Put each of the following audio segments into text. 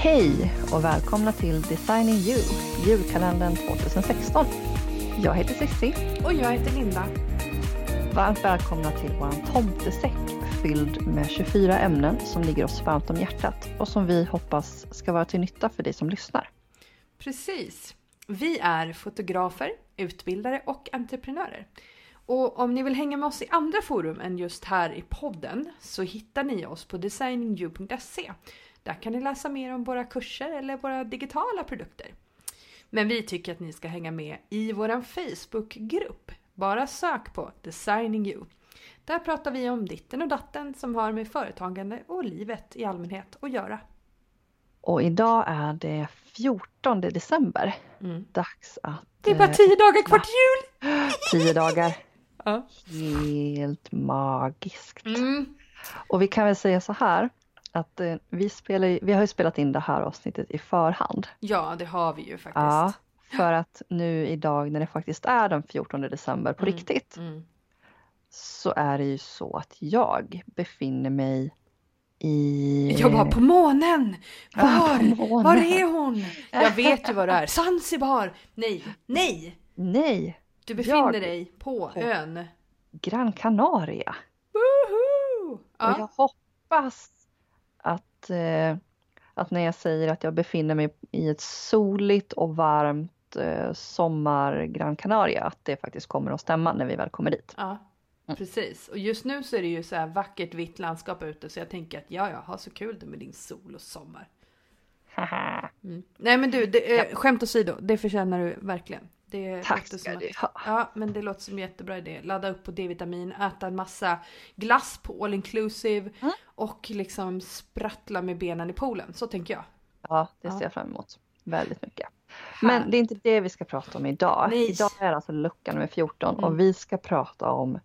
Hej och välkomna till Designing You, julkalendern 2016. Jag heter Cissi. Och jag heter Linda. Varmt välkomna till vår tomtesäck fylld med 24 ämnen som ligger oss varmt om hjärtat och som vi hoppas ska vara till nytta för dig som lyssnar. Precis. Vi är fotografer, utbildare och entreprenörer. Och om ni vill hänga med oss i andra forum än just här i podden så hittar ni oss på designingyou.se. Där kan ni läsa mer om våra kurser eller våra digitala produkter. Men vi tycker att ni ska hänga med i vår Facebookgrupp. Bara sök på Designing You. Där pratar vi om ditten och datten som har med företagande och livet i allmänhet att göra. Och idag är det 14 december. Mm. Dags att... Det är bara tio dagar kvar till jul! Tio dagar. Ja. Helt magiskt. Mm. Och vi kan väl säga så här att eh, vi, spelar, vi har ju spelat in det här avsnittet i förhand. Ja, det har vi ju faktiskt. Ja, för att nu idag när det faktiskt är den 14 december på Mm. riktigt Mm. så är det ju så att jag befinner mig i... Jag bara på månen! Ja, Var? på månen. Var är hon? Jag vet ju var det är. Zanzibar! Nej, nej! Nej, Du befinner Jag- dig på, på- ön. Gran Canaria. Woho! Och Ja, jag hoppas att, eh, att när jag säger att jag befinner mig i ett soligt och varmt eh, sommar Gran Canaria att det faktiskt kommer att stämma när vi väl kommer dit. ja, Mm. precis. Och just nu så är det ju så här vackert vitt landskap ute så jag tänker att ja, ja, ha så kul du med din sol och sommar. Mm. Nej men du, det, eh, skämt åsido, det förtjänar du verkligen. Det Tack låter ska som du att- ha. Ja, men det låter som en jättebra idé. Ladda upp på D-vitamin, äta en massa glass på all inclusive Mm. och liksom sprattla med benen i poolen. Så tänker jag. Ja, det Ja. ser jag fram emot. Väldigt mycket. Men det är inte det vi ska prata om idag. Nej. Idag är alltså lucka nummer 14 Mm. och vi ska prata om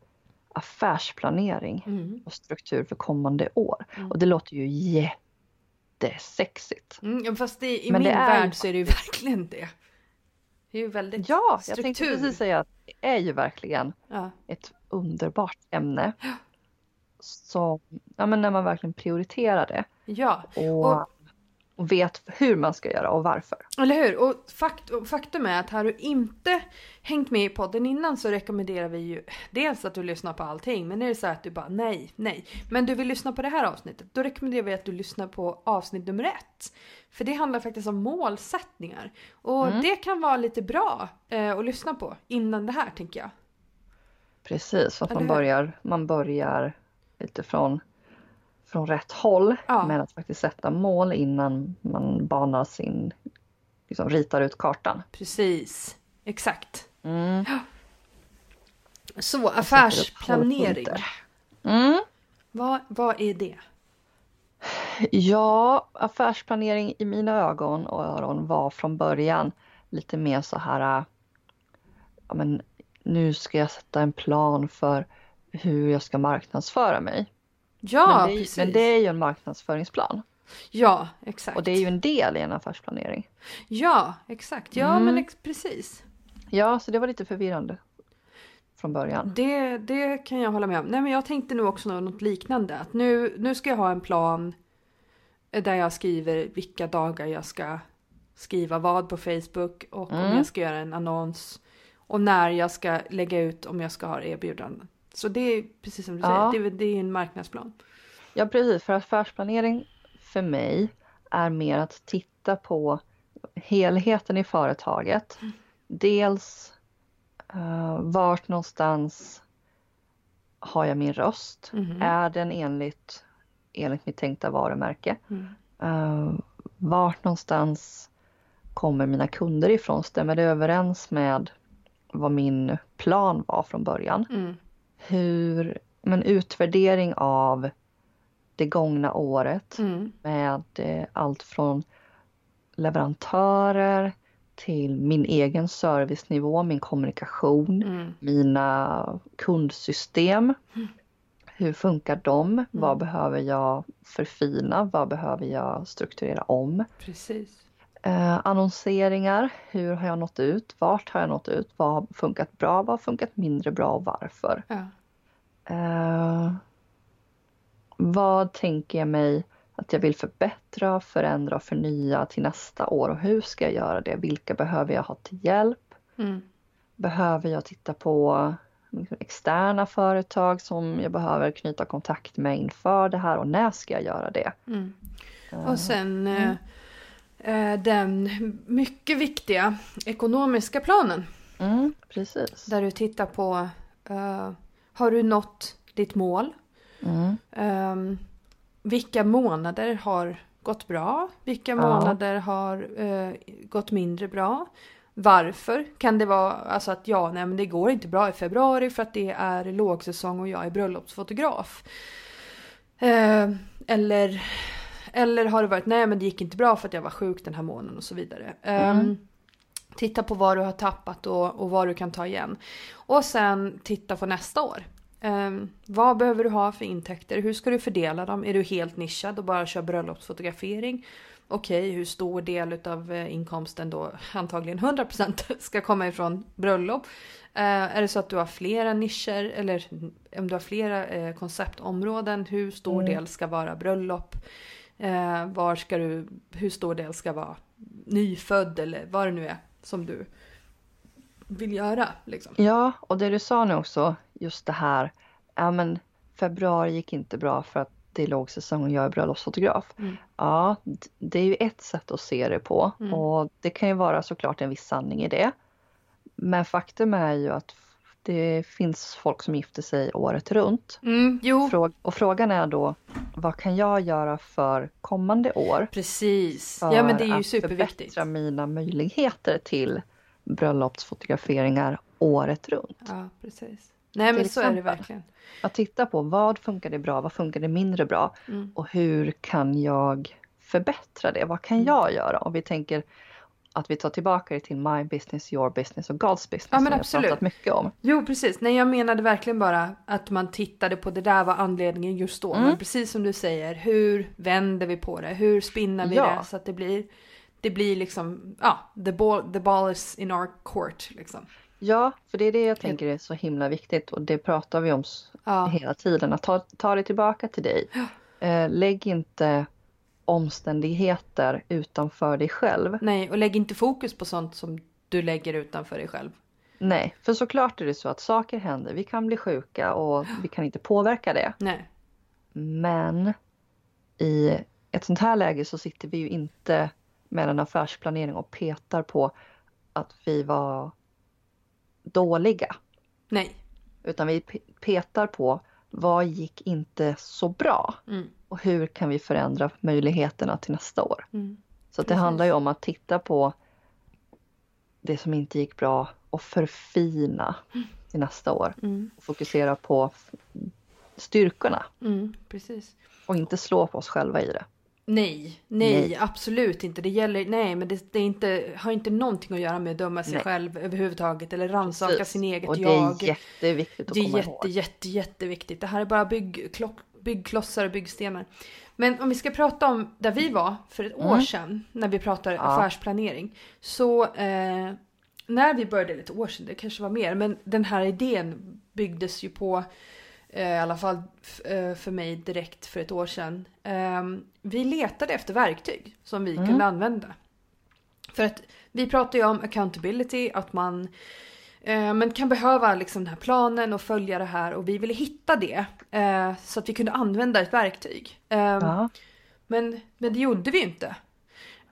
affärsplanering Mm. och struktur för kommande år. Mm. Och det låter ju jättesexigt. Mm, fast det, i Men min det är värld så är det ju verkligen det. Det är ju väldigt Ja, jag struktur. tänkte precis säga att det är ju verkligen Ja. ett underbart ämne. Så, ja men när man verkligen prioriterar det ja, och, Och- och vet hur man ska göra och varför. eller hur? Och, fakt, och faktum är att har du inte hängt med i podden innan så rekommenderar vi ju dels att du lyssnar på allting. Men är det så att du bara nej, nej. Men du vill lyssna på det här avsnittet. Då rekommenderar vi att du lyssnar på avsnitt nummer ett. För det handlar faktiskt om målsättningar. Och Mm. det kan vara lite bra eh, att lyssna på innan det här tänker jag. Precis, så att man börjar, man börjar lite från, rätt håll Ja. med att faktiskt sätta mål innan man banar sin, liksom ritar ut kartan. Precis, exakt. Mm. Så affärsplanering. Mm. Vad, vad är det? Ja, affärsplanering i mina ögon och öron var från början lite mer så här, äh, ja men nu ska jag sätta en plan för hur jag ska marknadsföra mig. Ja, men, det är, precis. men det är ju en marknadsplansplan Ja, exakt. och det är ju en del i en affärsplanering. Ja, exakt. Ja, Mm. men ex- precis. Ja, så det var lite förvirrande från början. Det, det kan jag hålla med om. Nej, men jag tänkte nog också något liknande. Att nu, nu ska jag ha en plan där jag skriver vilka dagar jag ska skriva vad på Facebook och om Mm. jag ska göra en annons och när jag ska lägga ut om jag ska ha erbjudanden. Så det är precis som du Ja. säger, det, är- det är en marknadsplan. Ja, precis. För affärsplanering för mig är mer att titta på helheten i företaget. Dels uh, vart någonstans har jag min röst? Mhm. Är den enligt, enligt mitt tänkta varumärke? Mm. Uh, vart någonstans kommer mina kunder ifrån? Stämmer det överens med vad min plan var från början? Mm. Hur, men utvärdering av det gångna året Mm. med eh, allt från leverantörer till min egen servicenivå, min kommunikation, Mm. mina kundsystem. Hur funkar de? Vad behöver jag förfina? Vad behöver jag strukturera om? Precis. Eh, annonseringar, hur har jag nått ut? Vart har jag nått ut? Vad har funkat bra? Vad har funkat mindre bra och varför? Ja. Eh, vad tänker jag mig att jag vill förbättra, förändra och förnya till nästa år. Och hur ska jag göra det? Vilka behöver jag ha till hjälp? Mm. Behöver jag titta på liksom externa företag som jag behöver knyta kontakt med inför det här och när ska jag göra det? Mm. Och sen eh, eh, den mycket viktiga ekonomiska planen. Mm, precis. Där du tittar på, eh, har du nått ditt mål? Mm. Ehm, vilka månader har gått bra? Vilka Ja. månader har eh, gått mindre bra? Varför? Kan det vara alltså att ja, nej men det går inte bra i februari för att det är lågsäsong och jag är bröllopsfotograf. Eh, eller, eller har det varit nej men det gick inte bra för att jag var sjuk den här månaden och så vidare. Mm. Titta på vad du har tappat och, och vad du kan ta igen. Och sen titta på nästa år. Ehm, vad behöver du ha för intäkter? Hur ska du fördela dem? Är du helt nischad och bara kör bröllopsfotografering? Okej, hur stor del av inkomsten då, antagligen 100% ska komma ifrån bröllop? Eh, är det så att du har flera nischer eller om du har flera eh, konceptområden, hur stor Mm. del ska vara bröllop? Eh, var ska du, hur stor del ska vara nyfödd eller vad det nu är som du vill göra? Liksom. Ja, och det du sa nu också, just det här, ja men februari gick inte bra för att det är lågsäsong och jag är bröllopsfotograf. Mm. Ja, det är ju ett sätt att se det på Mm. och det kan ju vara såklart en viss sanning i det. Men faktum är ju att det finns folk som gifter sig året runt. Mm, och frågan är då, vad kan jag göra för kommande år? precis. För Ja men det är ju att superviktigt. förbättra mina möjligheter till bröllopsfotograferingar året runt. Ja, precis. Nej men så är det verkligen. Att titta på vad funkar det bra, vad funkar det mindre bra Mm. och hur kan jag förbättra det? Vad kan Mm. jag göra? Om vi tänker att vi tar tillbaka det till my business, your business och God's business Ja, men absolut. pratat mycket om. Jo precis, nej jag menade verkligen bara att man tittade på det där var anledningen just då. Mm. Men precis som du säger, hur vänder vi på det? Hur spinnar vi Ja. det så att det blir det blir liksom, ja, the ball, the ball is in our court liksom. Ja, för det är det jag tänker är så himla viktigt och det pratar vi om Ja, hela tiden. Att ta, ta det tillbaka till dig. Eh, lägg inte omständigheter utanför dig själv. nej, och lägg inte fokus på sånt som du lägger utanför dig själv. Nej, för såklart är det så att saker händer. Vi kan bli sjuka och vi kan inte påverka det. Nej, Men i ett sånt här läge så sitter vi ju inte med en affärsplanering och petar på att vi var dåliga. nej. Utan vi pe- petar på vad gick inte så bra Mm. och hur kan vi förändra möjligheterna till nästa år. Mm. Så det handlar ju om att titta på det som inte gick bra och förfina till nästa år. Mm. Och fokusera på styrkorna Mm. Och inte slå på oss själva i det. Nej, nej, Nej. absolut inte. Det gäller, nej, men det, det är inte, har inte någonting att göra med att döma sig Nej. själv överhuvudtaget eller rannsaka sin eget och det jag. är jätteviktigt att Det är komma jätte, ihåg. jätte, jätteviktigt. Det här är bara byggklock, byggklossar och byggstenar. Men om vi ska prata om där vi var för ett år Mm. sedan när vi pratar Ja. affärsplanering. Så eh, när vi började, lite år sedan, det kanske var mer, men den här idén byggdes ju på i alla fall eh, för mig direkt för ett år sedan. Eh, vi letade efter verktyg som vi Mm. kunde använda. För att vi pratar ju om accountability, att man eh, men kan behöva liksom den här planen och följa det här och vi ville hitta det eh, så att vi kunde använda ett verktyg. Eh, Ja, men, men det gjorde vi inte.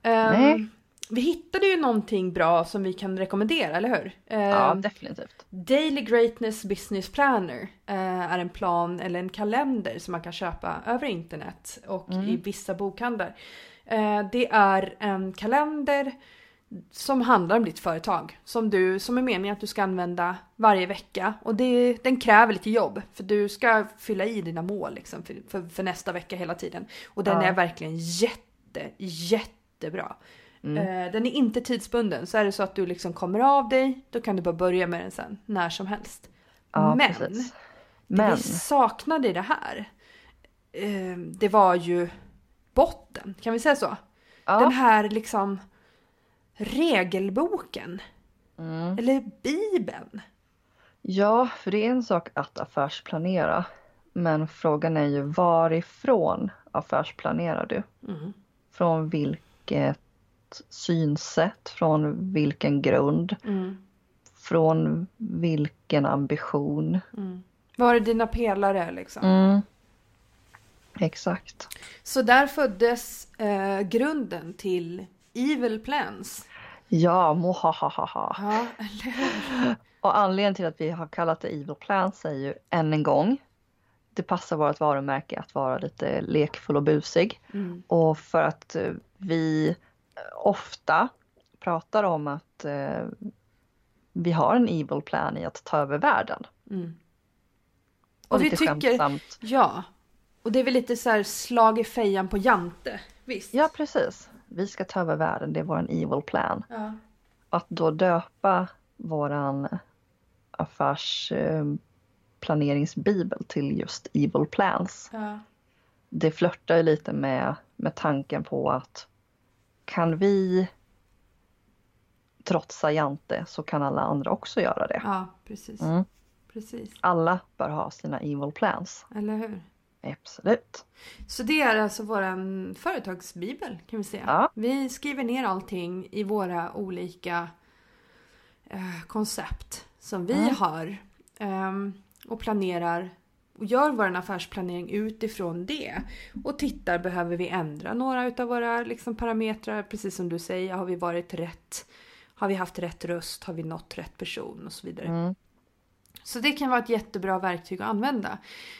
Eh, Nej. Vi hittade ju någonting bra som vi kan rekommendera, eller hur? Ja, definitivt. Daily Greatness Business Planner eh, är en plan eller en kalender som man kan köpa över internet och Mm. i vissa bokhandlar. Eh, det är en kalender som handlar om ditt företag. Som, du, som är meningen att du ska använda varje vecka. Och det, den kräver lite jobb. För du ska fylla i dina mål liksom, för, för, för nästa vecka hela tiden. Och den Ja. är verkligen jätte, jättebra. Mm. Eh, den är inte tidsbunden. Så är det så att du liksom kommer av dig, då kan du bara börja med den sen. När som helst. Ja, men precis. det Men, vi saknade i det här, eh, det var ju botten. Kan vi säga så? ja, Den här liksom regelboken. mm. Eller bibeln. ja, för det är en sak att affärsplanera. Men frågan är ju varifrån affärsplanerar du? Mm. Från vilket synsätt? Från vilken grund? Mm. Från vilken ambition? Mm. Var är dina pelare liksom? Mm. Exakt. Så där föddes eh, grunden till Evil Plans. Ja, mohahaha. Ja, eller? Och anledningen till att vi har kallat det Evil Plans är ju än en gång det passar vårt varumärke att vara lite lekfull och busig. Mm. Och för att eh, vi ofta pratar om att eh, vi har en evil plan i att ta över världen. Mm. Och, Och vi tycker- skämtsamt. Ja. Och det är väl lite så här slag i fejan på Jante. Visst? Ja precis. Vi ska ta över världen, det är våran evil plan. Ja. Att då döpa våran affärsplaneringsbibel till just evil plans. ja. Det flörtar ju lite med, med tanken på att kan vi trotsa Jante så kan alla andra också göra det. ja precis. Mm. Precis. Alla bör ha sina evil plans. Eller hur? Absolut. Så det är alltså våran företagsbibel kan vi säga. Ja. Vi skriver ner allting i våra olika eh, koncept som vi Mm. har. ehm, och planerar och gör vår affärsplanering utifrån det. Och tittar, behöver vi ändra några utav våra liksom, parametrar? Precis som du säger, har vi varit rätt? Har vi haft rätt röst? Har vi nått rätt person? Och så vidare. Mm. Så det kan vara ett jättebra verktyg att använda.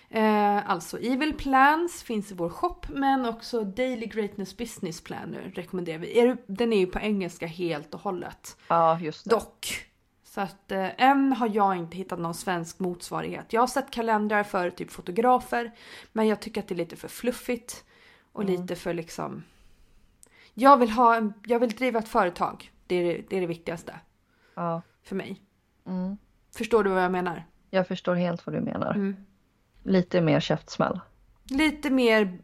Eh, alltså Evil Plans finns i vår shop men också Daily Greatness Business Planner rekommenderar vi. Den är ju på engelska helt och hållet. Ja, just det. Dock. Så att eh, än har jag inte hittat någon svensk motsvarighet. Jag har sett kalendrar för typ fotografer men jag tycker att det är lite för fluffigt och Mm. lite för liksom jag vill, ha en, jag vill driva ett företag. Det är det, är det viktigaste Ja. för mig. Mm. Förstår du vad jag menar? Jag förstår helt vad du menar. Mm. Lite mer käftsmäll. Lite mer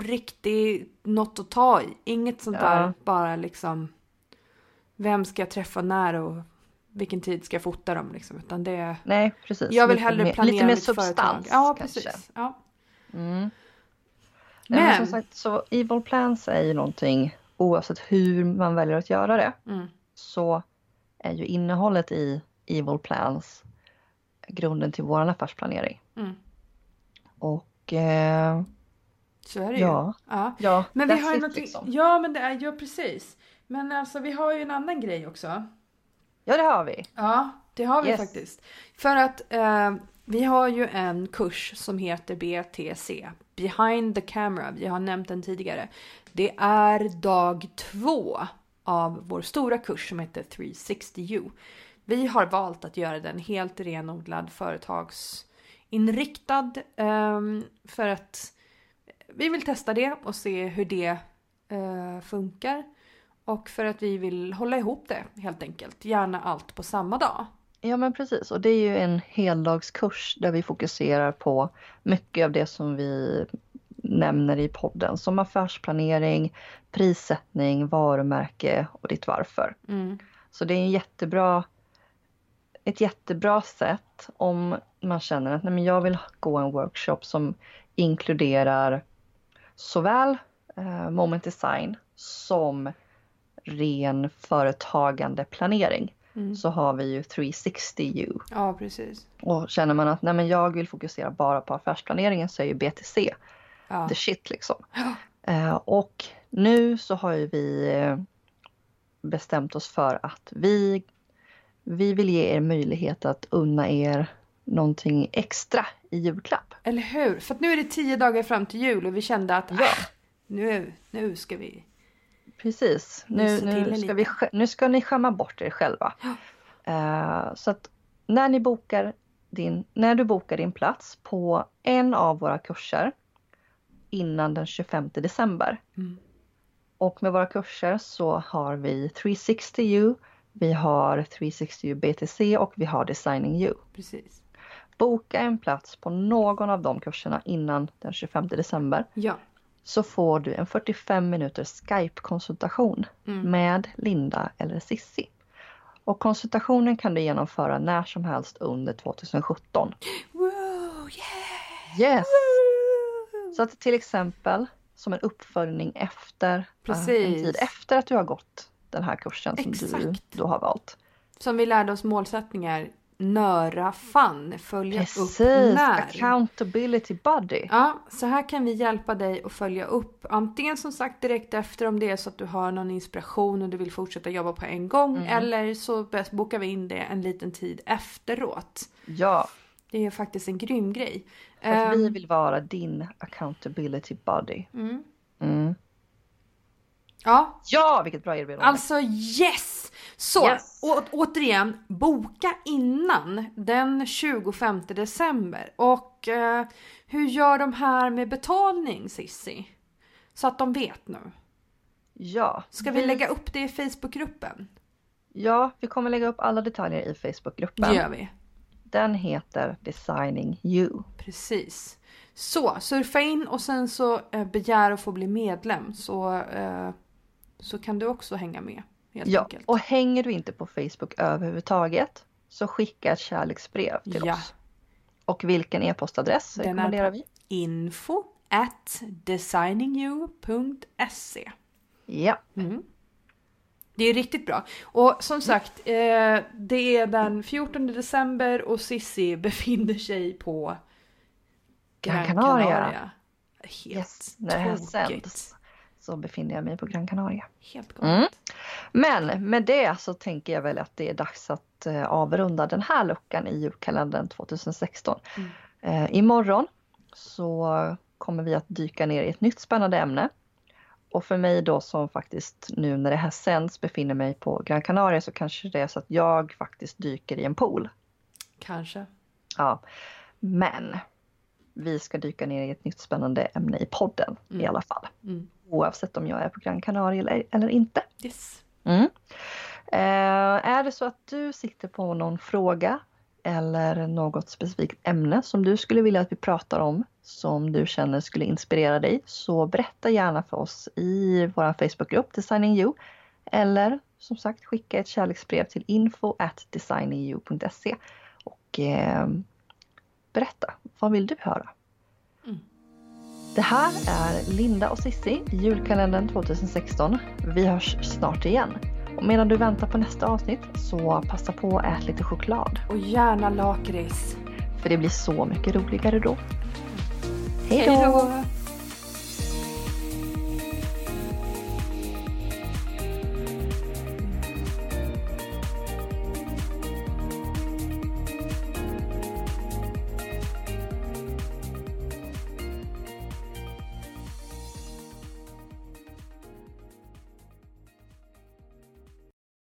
riktigt något att ta i. Inget sånt Ja. där bara liksom vem ska jag träffa när och vilken tid ska jag fota dem liksom. Utan det är, Nej, precis. jag vill Lite hellre mer, planera lite mer mitt företag. substans Ja, kanske. precis. Ja. Mm. Men, men som sagt, så evil plans är ju någonting oavsett hur man väljer att göra det mm, så är ju innehållet i evil plans grunden till vår affärsplanering. mm, Och eh, så är det ja, ju. Ja. ja, Men vi har ju någonting, liksom. ja men det är, ja precis. Men alltså vi har ju en annan grej också. Ja, det har vi. Ja, det har vi Yes. faktiskt. För att eh, vi har ju en kurs som heter BTC, Behind the Camera. Vi har nämnt den tidigare. Det är dag två av vår stora kurs som heter 360U. Vi har valt att göra den helt renodlad företagsinriktad ehm, för att vi vill testa det och se hur det eh, funkar. Och för att vi vill hålla ihop det helt enkelt. Gärna allt på samma dag. Ja men precis och det är ju en heldagskurs där vi fokuserar på mycket av det som vi nämner i podden som affärsplanering, prissättning, varumärke och ditt varför. Mm. Så det är en jättebra, ett jättebra sätt om man känner att nej, men jag vill gå en workshop som inkluderar såväl eh, moment design som ren företagande planering. Mm. Så har vi ju 360U. Ja, precis. Och känner man att nej, men jag vill fokusera bara på affärsplaneringen så är ju BTC Ja. the shit liksom. Ja. Eh, och nu så har ju vi eh, bestämt oss för att vi, vi vill ge er möjlighet att unna er någonting extra i julklapp. Eller hur? För att nu är det tio dagar fram till jul och vi kände att Ja. ah, nu, nu ska vi... Precis, nu, nu, ska vi, nu ska ni skämma bort er själva. Eh, så att när, ni bokar din, när du bokar din plats på en av våra kurser innan den 25 december Mm. Och med våra kurser så har vi 360U, vi har 360U BTC och vi har Designing You. Precis. Boka en plats på någon av de kurserna innan den 25 december Ja. Så får du en 45 minuters Skype-konsultation Mm. med Linda eller Sissi. Och konsultationen kan du genomföra när som helst under 2017. Wow, yeah! Yes! Woo! Så att till exempel som en uppföljning efter Precis. eh, en tid efter att du har gått den här kursen som du Exakt. då har valt. Som vi lärde oss målsättningar. Nöra fan, följa upp Precis, när. accountability buddy. Ja, så här kan vi hjälpa dig att följa upp. Antingen som sagt direkt efter om det är så att du har någon inspiration och du vill fortsätta jobba på en gång. Mm. Eller så bokar vi in det en liten tid efteråt. Ja, Det är faktiskt en grym grej. för att vi Ehm, vill vara din accountability buddy. mm. Mm. Ja, Ja, vilket bra erbjudande! alltså yes! Så Yes. Å, återigen, boka innan den 25 december. Och eh, hur gör de här med betalning Sissi? Så att de vet nu. ja, Ska vi lägga upp det i Facebookgruppen? Ja, vi kommer lägga upp alla detaljer i Det Facebookgruppen. gör vi. Den heter Designing You. Precis. Så, surfa in och sen så eh, begär att få bli medlem så, eh, så kan du också hänga med. Helt Ja, enkelt. och hänger du inte på Facebook överhuvudtaget så skicka ett kärleksbrev till Ja. oss. Och vilken e-postadress Den rekommenderar vi? Info at designingyou.se Ja, mm. Det är riktigt bra. Och som sagt, eh, det är den 14 december och Sissi befinner sig på Gran Canaria. Helt yes, tokigt. Så befinner jag mig på Gran Canaria. Helt galet. Mm. Men med det så tänker jag väl att det är dags att eh, avrunda den här luckan i julkalendern 2016. Mm. Eh, imorgon så kommer vi att dyka ner i ett nytt spännande ämne. Och för mig då som faktiskt nu när det här sänds befinner mig på Gran Canaria så kanske det är så att jag faktiskt dyker i en pool. Kanske. Ja, men vi ska dyka ner i ett nytt spännande ämne i podden i Mm. alla fall. Mm. Oavsett om jag är på Gran Canaria eller, eller inte. Yes. Mm. Eh, är det så att du sitter på någon fråga eller något specifikt ämne som du skulle vilja att vi pratar om som du känner skulle inspirera dig så berätta gärna för oss i vår Facebookgrupp Designing You eller som sagt skicka ett kärleksbrev till info at designingyou.se och eh, berätta, vad vill du höra? Mm. Det här är Linda och Sissi julkalendern 2016. Vi hörs snart igen. Och medan du väntar på nästa avsnitt så passa på att äta lite choklad. Och gärna lakrits. För det blir så mycket roligare då. Hej då!